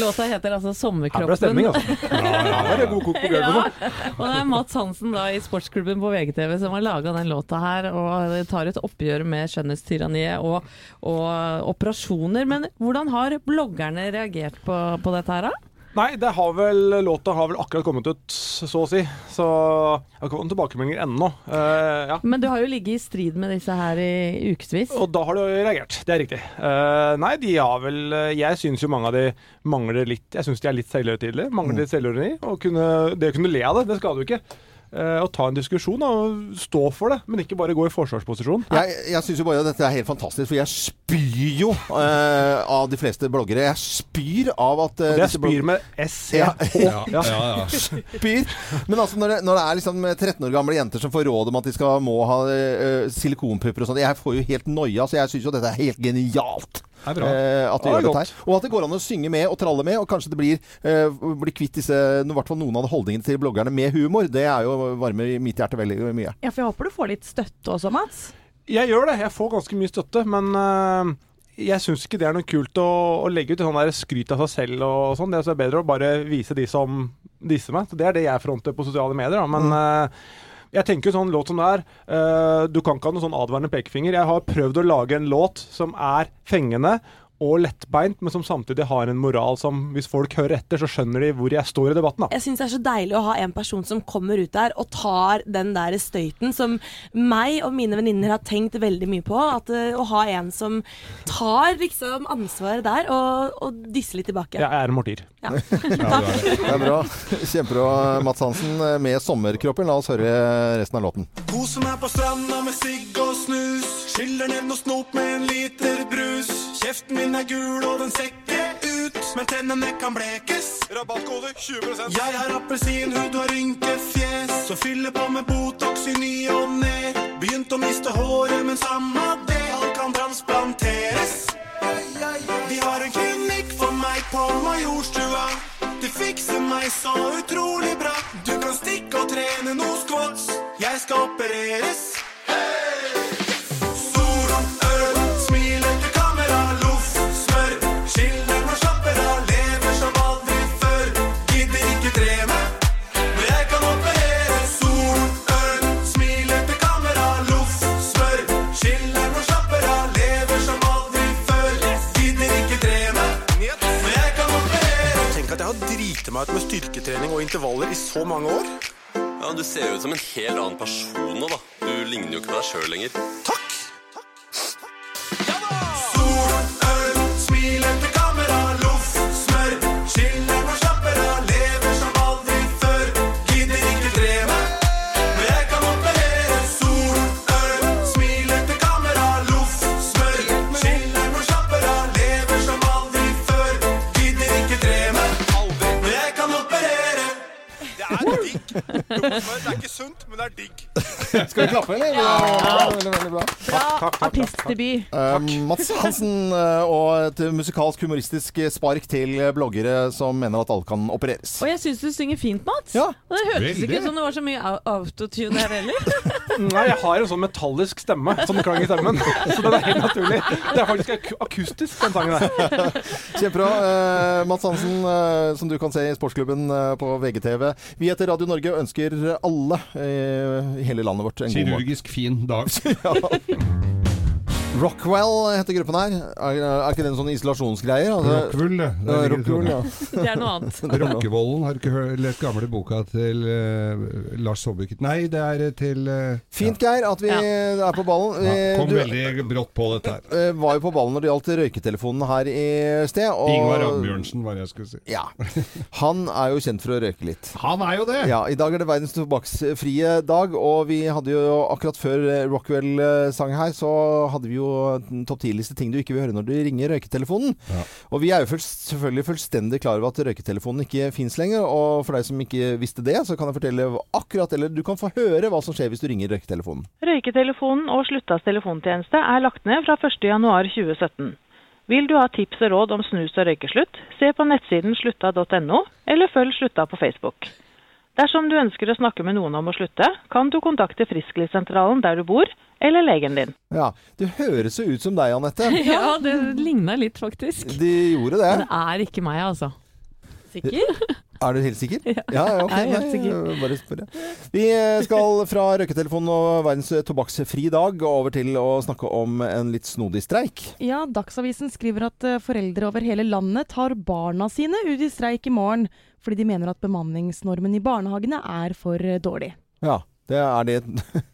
Låta heter altså Her ble 'Sommerkroppen'. stemning, altså. Ja, ja, ja, det god kok på gulvet nå. Og det er Mats Hansen da i sportsklubben på VGTV som har laga den låta her, og tar et oppgjør med skjønnhetstyranniet og, og operasjoner. Men hvordan har bloggerne reagert på, på dette her, da? Nei, det har vel, låta har vel akkurat kommet ut, så å si. Så jeg har ikke fått tilbakemeldinger ennå. Uh, ja. Men du har jo ligget i strid med disse her i ukevis. Og da har du reagert. Det er riktig. Uh, nei, de har vel Jeg syns jo mange av de mangler litt Jeg syns de er litt selvhøytidelige. Mangler litt selvironi. Og kunne, det å kunne le av det, det skal du ikke. Eh, å ta en diskusjon og stå for det, men ikke bare gå i forsvarsposisjon. Jeg, jeg syns jo bare at dette er helt fantastisk, for jeg spyr jo eh, av de fleste bloggere. Jeg spyr av at eh, Det er spyr med SC. Ja, Ja. Ja, ja. spyr. Men altså, når det, når det er liksom 13 år gamle jenter som får råd om at de skal, må ha eh, silikonpupper og sånn, jeg får jo helt noia, så jeg syns jo dette er helt genialt. Er. Eh, at de Ja, gjør det dette her. Og at det går an å synge med og tralle med, og kanskje det blir, eh, blir kvitt disse, i hvert fall noen av holdningene til bloggerne med humor. Det er jo varmer i mitt hjerte veldig mye. Ja, for jeg håper du får litt støtte også, Mats. Jeg gjør det. Jeg får ganske mye støtte, men uh jeg syns ikke det er noe kult å, å legge ut sånn der skryt av seg selv og sånn. Det er bedre å bare vise de som disser meg. Så Det er det jeg fronter på sosiale medier. Da. Men øh, jeg tenker sånn låt som det er. uh, du kan ikke ha noen sånn advarende pekefinger. Jeg har prøvd å lage en låt som er fengende. Og lettbeint, men som samtidig har en moral som hvis folk hører etter, så skjønner de hvor jeg står i debatten. da. Jeg syns det er så deilig å ha en person som kommer ut der og tar den der støyten som meg og mine venninner har tenkt veldig mye på. At eh, Å ha en som tar liksom ansvaret der og, og disser litt tilbake. Jeg er en martyr. Ja. Det er bra. Kjempebra, Mats Hansen eh, med 'Sommerkroppen'. La oss høre resten av låten. Kose meg på stranda med sigg og snus. Skyller ned noe snop med en liter brus. Kjeften min er gul, og den ser ikke ut. Men tennene kan blekes. Rabattkode 20 Jeg har appelsinhud og rynkefjes. Så fyller på med Botox i ny og ne. Begynt å miste håret, men samme det. Alt kan transplanteres. De har en klinikk for meg på Majorstua. De fikser meg så utrolig bra. Du kan stikke og trene noe squats. Jeg skal opereres. Sol, jeg meg ut med styrketrening og intervaller i så mange år. Ja, Du ser jo ut som en helt annen person nå, da. Du ligner jo ikke på deg sjøl lenger. Takk! Det er ikke sunt, men det er digg. Skal vi klappe, eller? Ja, veldig, veldig bra. Bra artistdebut. Uh, Mats Hansen uh, og et musikalsk humoristisk spark til bloggere som mener at alle kan opereres. Og jeg syns du synger fint, Mats. Ja. Og det hørtes Veldig. ikke ut som det var så mye autotune her heller. Nei, jeg har en sånn metallisk stemme som klang i stemmen. Så det er helt naturlig. Det er faktisk ak akustisk, den sangen der. Kjempebra. Uh, Mats Hansen, som du kan se i Sportsklubben på VGTV. Vi heter Radio Norge og ønsker alle i hele landet vårt en god morgen. Kirurgisk fin dag. Rockwell heter gruppen her. Er, er ikke det en sånn isolasjonsgreier? Altså, Rockwool, det. Det er, Rockwool, ja. Det er noe annet. Rockevollen. Har du ikke lest gamle boka til uh, Lars Saabye Nei, det er til uh, Fint, Geir, at vi er på ballen. ja, Eh, Kom du veldig brått på dette her. Uh, var jo på ballen når det gjaldt røyketelefonen her i sted. Og Ingvar Ambjørnsen, var det jeg skulle si. Ja. Han er jo kjent for å røyke litt. Han er jo det! Ja, I dag er det verdens tobakksfrie dag, og vi hadde jo akkurat før eh, Rockwell eh, sang her, så hadde vi jo en topp ti-liste ting du ikke vil høre når du ringer røyketelefonen. Og vi er jo selvfølgelig fullstendig klar over at røyketelefonen ikke fins lenger. Og for deg som ikke visste det, så kan jeg fortelle akkurat, eller du kan få høre hva som skjer hvis du ringer røyketelefonen. Røyketelefonen og Sluttas telefontjeneste er lagt ned fra 1.1.2017. Vil du ha tips og råd om snus og røykeslutt, se på nettsiden slutta.no, eller følg Slutta på Facebook. Dersom du ønsker å snakke med noen om å slutte, kan du kontakte Frisklivssentralen der du bor, eller legen din. Ja, Det høres jo ut som deg, Anette. Ja, det ligna litt, faktisk. De gjorde det. Men det er ikke meg, altså. Sikker? Er du helt sikker? Ja, ja ok. Jeg er helt sikker. Nei, bare spør. Vi skal fra røyketelefonen og verdens tobakksfri dag over til å snakke om en litt snodig streik. Ja, Dagsavisen skriver at eh, foreldre over hele landet tar barna sine ut i streik i morgen, fordi de mener at bemanningsnormen i barnehagene er for eh, dårlig. Ja, det er det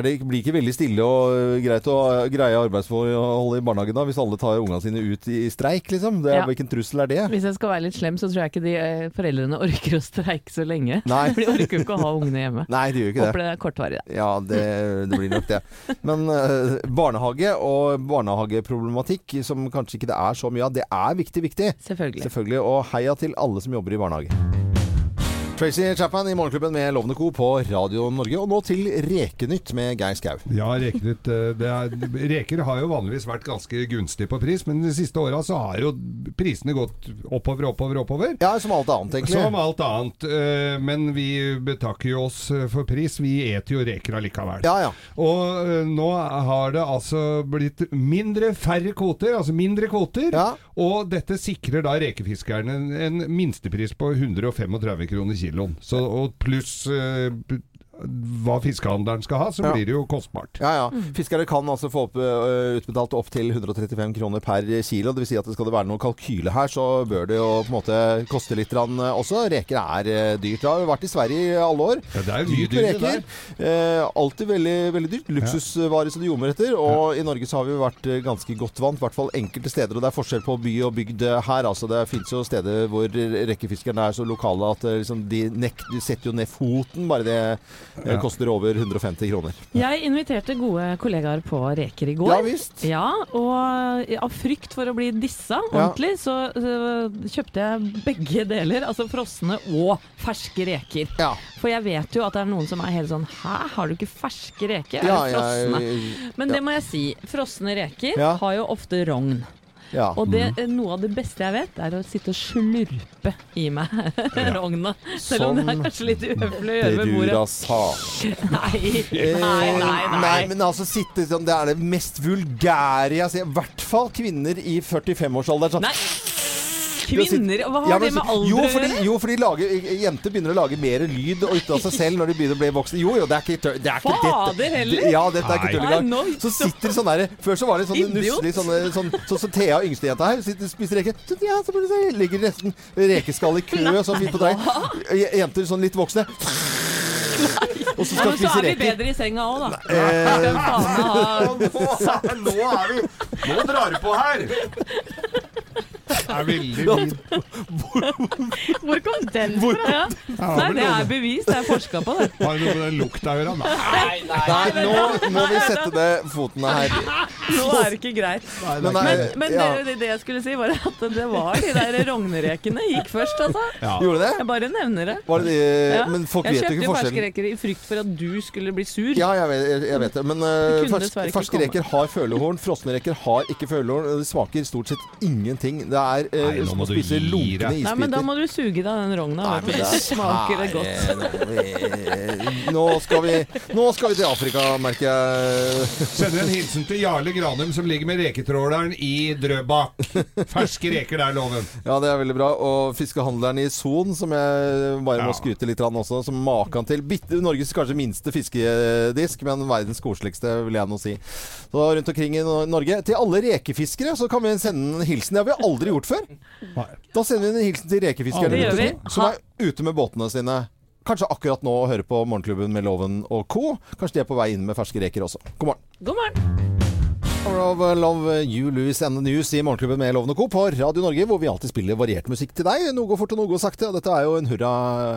det, Blir ikke veldig stille og øh, greit å øh, greie arbeidsforhold i barnehagen da, hvis alle tar ungene sine ut i streik, liksom? Det, Ja. Hvilken trussel er det? Hvis jeg skal være litt slem, så tror jeg ikke de eh, foreldrene orker å streike så lenge. Nei. For de orker jo ikke å ha ungene hjemme. Nei, de gjør ikke Håper det. det er kortvarig. da. Ja, det, det blir nok det. Men uh, barnehage og barnehageproblematikk, som kanskje ikke det er så mye av, det er viktig, viktig. Selvfølgelig. Selvfølgelig. Og heia til alle som jobber i barnehage. Tracy Chapman i Morgenklubben med Lovende Co. på Radio Norge. Og nå til Rekenytt med Geir Skau. Ja, rekenytt, eh, det er, reker har jo vanligvis vært ganske gunstig på pris, men de siste åra så har jo prisene gått oppover, oppover, oppover. Ja, som alt annet, egentlig. Som alt annet. eh, Men vi betakker jo oss eh, for pris. Vi eter jo reker allikevel. Ja, ja. Og nå har det altså blitt mindre, færre kvoter, altså mindre kvoter. Og dette sikrer da rekefiskerne en, en minstepris på 135 kroner kiloen. Så, og pluss eh, hva fiskehandleren skal ha, så Ja. blir det jo kostbart. Ja, ja. Fiskere kan altså få opp, uh, utbetalt opp til 135 kroner per kilo. Det vil si at det skal det være noe kalkyle her, så bør det jo på en måte koste litt grann eh, også. Reker er eh, dyrt. Det har jo vært i Sverige i alle år. Ja, det er jo mye Dyrt med reker. Eh, alltid veldig, veldig dyrt. Luksusvare som det ljomer etter. Og i Norge så har vi vært ganske godt vant, i hvert fall enkelte steder. Og det er forskjell på by og bygd her. Altså, det fins jo steder hvor rekefiskerne er så lokale at liksom, de, nek de setter jo ned foten bare det eh, Ja. koster over 150 kroner. Jeg inviterte gode kollegaer på reker i går. Ja, visst. Ja, og av frykt for å bli dissa ordentlig, så, kjøpte jeg begge deler. Altså frosne og ferske reker. Ja. For jeg vet jo at det er noen som er helt sånn Hæ, har du ikke ferske reker? Er Ja, det frosne? Men ja. det må jeg si. Frosne reker Ja. har jo ofte rogn. Ja. Og det, noe av det beste jeg vet, er å sitte og slurpe i meg rogna. Selv om det er kanskje litt uhøflig å gjøre ved bordet. Berura sa. Nei, Eh, nei, nei. nei. men altså sitte sånn Det er det mest vulgære jeg ser. I hvert fall kvinner i 45-årsalderen. Sånn. Kvinner? Hva har Ja, det med alder jo, å fordi, gjøre? jo, fordi lager, jenter begynner å lage mer lyd og ut av seg selv når de begynner å bli voksne. Jo, jo, det er ikke, det er ikke Fader dette. heller. Ja, dette er ikke tull engang. Så sitter det sånn der Før så var det sånn nusselige nusselig sånn som så, så Thea, yngstejenta her, sitter og spiser reker. Så, ja, så blir det så, ligger nesten rekeskall i kø sånn midt på deg. Jenter sånn litt voksne. Og så Ja, men så er vi bedre i senga òg, da. Eh, Skal nå, ha Nå er vi Nå drar du på her! Er veldig fin. Hvor kom den fra? Ja. Nei, det er bevis. Det er forska på, det. Har du noe med den lukta å gjøre? Nei, Nei, nå må vi sette ned fotene her. Nå er det ikke greit. Men, Men, ja. det, det jeg skulle si, var at det var de der rognerekene gikk først, altså. Ja. Gjorde det? Jeg bare nevner det. Var det. Men folk vet jo ikke ikke Jeg kjøpte ferske reker i frykt for at du skulle bli sur. Ja, jeg vet, jeg, jeg vet det. Men uh, ferske reker har følehorn. Frosne reker har ikke følehorn. De smaker stort sett ingenting. Det er eh, Nei, nå som må å du spise gi lunkne deg. Nei, men da må du suge deg den rogna. vet du. Da smaker det godt. Nå skal vi, nå skal vi til Afrika, merker jeg. Sender en hilsen til Jarle Granum som ligger med reketråleren i Drøbak. Ferske reker der, loven. Ja, det er veldig bra. Og fiskehandleren i Son, som jeg bare må Ja. skryte litt av også, som maken til bitte, Norges kanskje minste fiskedisk, men verdens koseligste, vil jeg nå si. Så rundt omkring i Nor- Norge. Til alle rekefiskere så kan vi sende en hilsen. Det har vi aldri gjort før. Da sender vi en hilsen til rekefiskerne rundt omkring, som er ute med båtene sine. Kanskje akkurat nå og hører på Morgenklubben med Loven og co. Kanskje de er på vei inn med ferske reker også. God morgen. God morgen. Of Love You Louis and the News i Morgenklubben med Loven og Co. på Radio Norge, hvor vi alltid spiller variert musikk til deg. Noe går fort og noe går sakte. Og dette er jo en hurra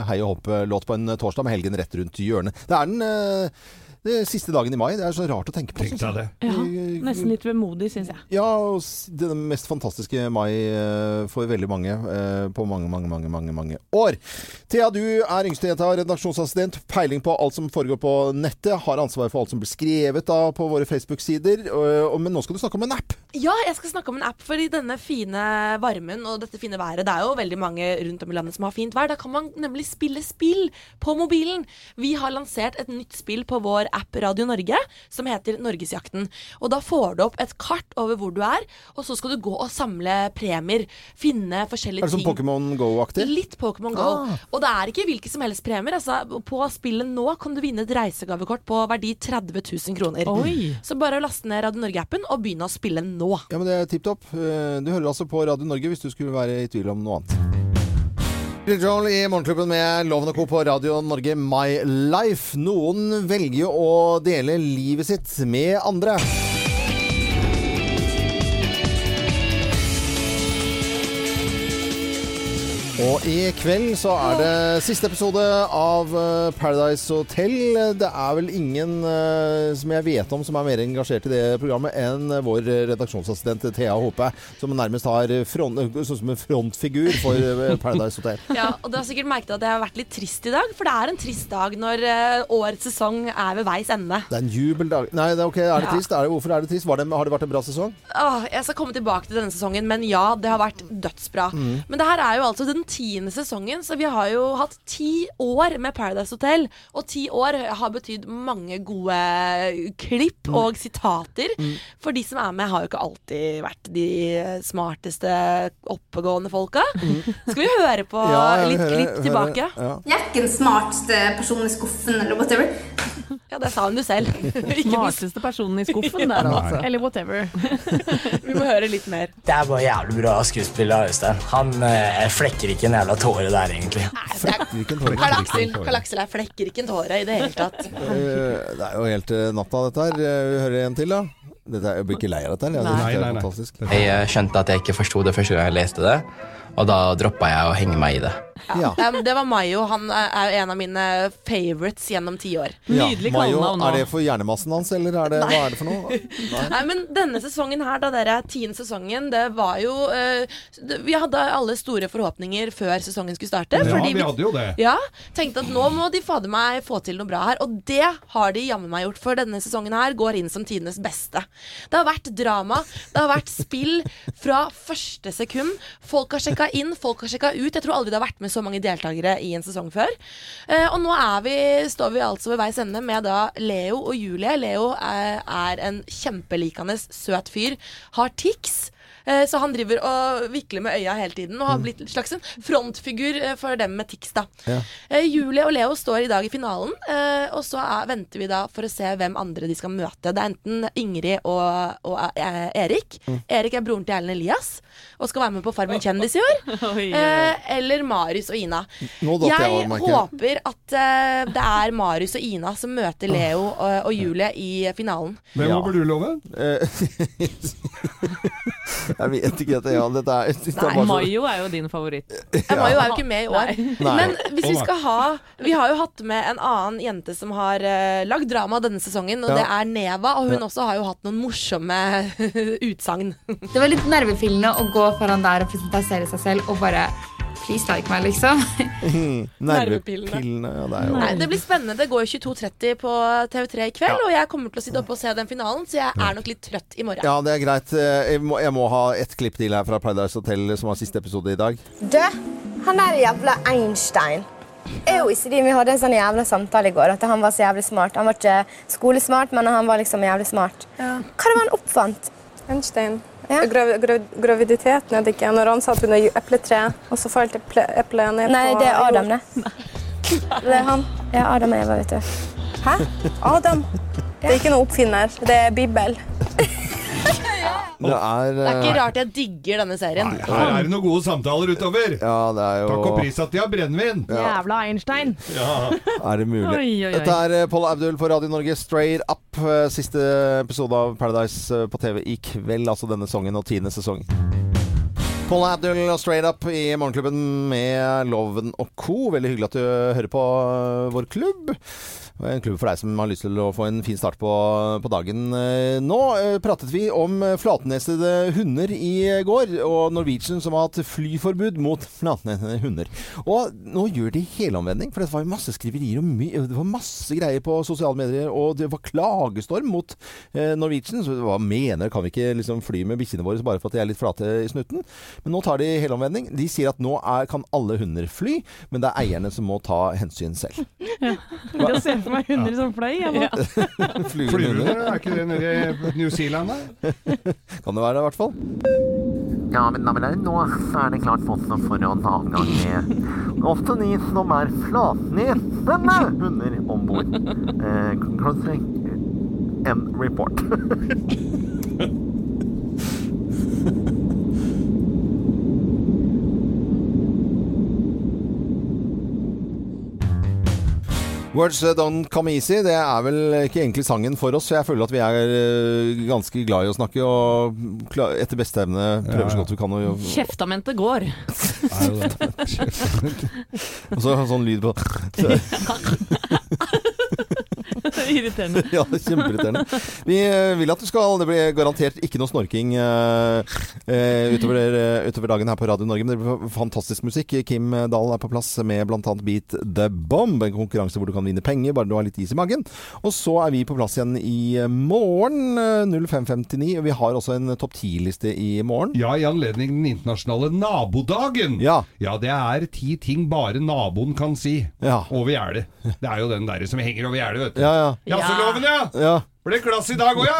hei og hopp-låt på en torsdag med helgen rett rundt hjørnet. Det er den eh, det er siste dagen i mai. Det er så rart å tenke på. Tenk jeg. deg det. Ja, nesten litt vemodig, syns jeg. Ja, og det er den mest fantastiske mai eh, for veldig mange eh, på mange, mange, mange mange, mange år. Thea, du er yngste jenta, redaksjonsassistent. Peiling på alt som foregår på nettet. Har ansvar for alt som blir skrevet da på våre Facebook-sider. Men nå skal du snakke om en app. Ja, jeg skal snakke om en app. For i denne fine varmen og dette fine været Det er jo veldig mange rundt om i landet som har fint vær. Da kan man nemlig spille spill på mobilen. Vi har lansert et nytt spill på vår app Radio Norge som heter Norgesjakten. Og da får du opp et kart over hvor du er, og så skal du gå og samle premier. Finne forskjellige ting. Er det som ting. Pokémon Go-aktig? Litt Pokémon Go. Ah. Og det er ikke hvilke som helst premier. Altså, på spillet nå kan du vinne et reisegavekort på verdi 30 000 kroner. Oi. Så bare laste ned Radio Norge-appen og begynne å spille nå. Ja, men det er tipp topp. Eh, Du hører altså på Radio Norge hvis du skulle være i tvil om noe annet. Bill Joel i Morgenklubben med Loven og Co. på Radio Norge My Life. Noen velger å dele livet sitt med andre. Og i kveld så er det siste episode av eh, Paradise Hotel. Det er vel ingen eh, som jeg vet om som er mer engasjert i det programmet enn vår redaksjonsassistent Thea Håpe, som nærmest har front, sånn som en frontfigur for eh, Paradise Hotel. Ja, og du har sikkert merket at jeg har vært litt trist i dag, for det er en trist dag når årets sesong er ved veis ende. Det er en jubeldag Nei, det er ok, er det Ja. trist? Er det, hvorfor er det trist? Var det, har det vært en bra sesong? Åh, jeg skal komme tilbake til denne sesongen, men ja, det har vært dødsbra. Mm. Men det her er jo altså den tiende sesongen, så vi har jo hatt ti år med Paradise Hotel. Og ti år har betydd mange gode klipp Mm. og sitater. For de som er med, har jo ikke alltid vært de smarteste, oppegående folka. Skal vi høre på Mm. Ja, litt hører, klipp tilbake? tilbake? ja. Jeg er ikke den smarteste personen i skuffen, eller whatever. Ja, det sa hun jo selv. Smarteste personen i skuffen der, altså. Eller whatever. Vi må høre litt mer. Det er bare jævlig bra skuespill av Øystein. Han eh, flekker ikke en jævla tåre der, egentlig. Karl Aksel her flekker ikke en tåre i det hele tatt. Eh, Det er jo helt eh, natta, dette her. Eh, Vi hører en til, da. Dette er, jeg blir ikke lei av dette. her. Nei, det er nei, nei. Jeg skjønte at jeg ikke forsto det første gang jeg leste det, og da droppa jeg å henge meg i det. Ja. Um, det var Mayo. Han er er jo en av mine favorites gjennom ti år. Ja, Mayo, er det for hjernemassen hans, eller er det, hva er det for noe? Nei. Nei, men denne sesongen her, da dere tiende sesongen, det var jo uh, Vi hadde alle store forhåpninger før sesongen skulle starte. Ja, fordi vi hadde jo det. Ja, Tenkte at nå må de fader meg få til noe bra her. Og det har de jammen meg gjort, for denne sesongen her går inn som tidenes beste. Det har vært drama, det har vært spill fra første sekund. Folk har sjekka inn, folk har sjekka ut. Jeg tror aldri det har vært med så mange deltakere i en sesong før. Eh, og nå er vi, står vi altså ved veis ende med da Leo og Julie. Leo er, er en kjempelikende søt fyr. Har tics. Eh, Så han driver og vikler med øya hele tiden og har blitt en slags frontfigur eh, for dem med tics. da. Ja. Eh, Julie og Leo står i dag i finalen, eh, og så er, venter vi da for å se hvem andre de skal møte. Det er enten Ingrid og, og eh, Erik. Mm. Erik er broren til Erlend Elias og skal være med på Farmen kjendis i år. Oi. Eh, eller Marius og Ina. Jeg håper at eh, det er Marius og Ina som møter Leo og, og Julie i finalen. Hvem håper du, Loven? Jeg vet ikke dette. Ja, dette er, det er Nei, Mayo er jo din favoritt. Ja, Mayo er jo ikke med i år. Nei. Men hvis vi skal ha Vi har jo hatt med en annen jente som har uh, lagd drama denne sesongen, og Ja. det er Neva. Og hun Ja. også har jo hatt noen morsomme utsagn. Det var litt nervepillende å gå foran der og presentere seg selv og bare Please like meg, liksom. Nervepillene. Ja, det er jo Nei, det blir spennende. Det går jo 22.30 på TV3 i kveld, og jeg kommer til å sitte oppe og se den finalen, så jeg er nok litt trøtt i morgen. Ja, det er greit. Eh, Jeg må, jeg må ha ett klipp til her fra Paradise Hotel, som var siste episode i dag. Du, han der jævla Einstein. Er jo ikke de, Vi hadde en sånn jævla samtale i går at han var så jævlig smart. Han var ikke skolesmart, men han var liksom jævlig smart. Hva det var han oppfant? Einstein. Grav, grav, graviditeten er det ikke. Når han satt under epletreet, og så falt eplet ned på Nei, det er Adam, det. Det er han. Ja, Adam og Eva, vet du. Hæ? Adam? Det er ikke noe oppfinner. Det er Bibel. Det er, Det er ikke eh, rart jeg digger denne serien. Her er det noen gode samtaler utover. Ja, det er jo Takk og pris at de har brennevin. Jævla Einstein. Er det mulig? Oi, oi, oi. Dette er Pål Paul Abdul for Radio Norge Straight Up. eh, Siste episode av Paradise eh, på TV i kveld, altså denne songen og tiende sesong. Paul Abdul og Straight Up i Morgenklubben med Loven og co. Veldig hyggelig at du hører på eh, vår klubb. En klubb for deg som har lyst til å få en fin start på, på dagen. Eh, Nå eh, pratet vi om flatnesede hunder i går, og Norwegian som har hatt flyforbud mot flatnesede hunder. Og nå gjør de helomvending, for det var jo masse skriverier og det var masse greier på sosiale medier, og det var klagestorm mot eh, Norwegian. Så hva mener Kan vi ikke liksom fly med bikkjene våre bare for at de er litt flate i snutten? Men nå tar de helomvending. De sier at nå er, kan alle hunder fly, men det er eierne som må ta hensyn selv. Jeg ser for meg hunder som fløy. Ja. Flygende er ikke det nede i New Zealand Da? Kan det være det, i hvert fall. Ja, men damer og herrer, nå er det klart oss for å ta avgang med ofte de som er flatnesende hunder om bord. Eh, crossing and report. Words Don't Come Easy, det er vel ikke egentlig sangen for oss. Jeg føler at vi er eh, ganske glad i å snakke, og etter beste evne prøver så godt vi kan å gjøre Kjeftamentet går. Og så sånn lyd på Irriterende. ja, er kjempeirriterende. Vi eh, vil at du skal Det blir garantert ikke noe snorking eh, eh, utover, eh, utover dagen her på Radio Norge, men det blir fantastisk musikk. Kim Dahl er på plass med bl.a. Beat The Bomb, en konkurranse hvor du kan vinne penger, bare du har litt is i magen. Og så er vi på plass igjen i morgen eh, 05.59. Og vi har også en topp 10-liste i morgen. Ja, i anledning den internasjonale nabodagen. Ja. ja, det er ti ting bare naboen kan si over gjerdet. Det er jo den der som henger over gjerdet, vet du. Ja, ja. Jazzeloven, ja! Ja. Ble klass i dag òg, ja!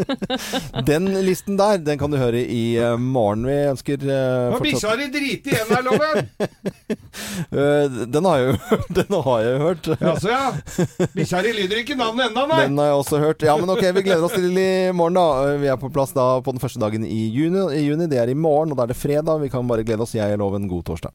Den listen der, den kan du høre i uh, morgen. Vi ønsker uh, fortsatt bikkja di driter igjen her, Loven! uh, den har jeg jo hørt. Den har jeg jo hørt. Jaså, ja. Bikkja di lyder ikke navnet ennå, nei. Den har jeg også hørt. Ja, men ok, vi gleder oss til i morgen, da. Vi er på plass da på den første dagen i juni. I juni. Det er i morgen, og da er det fredag. Vi kan bare glede oss. Jeg er Loven. god torsdag.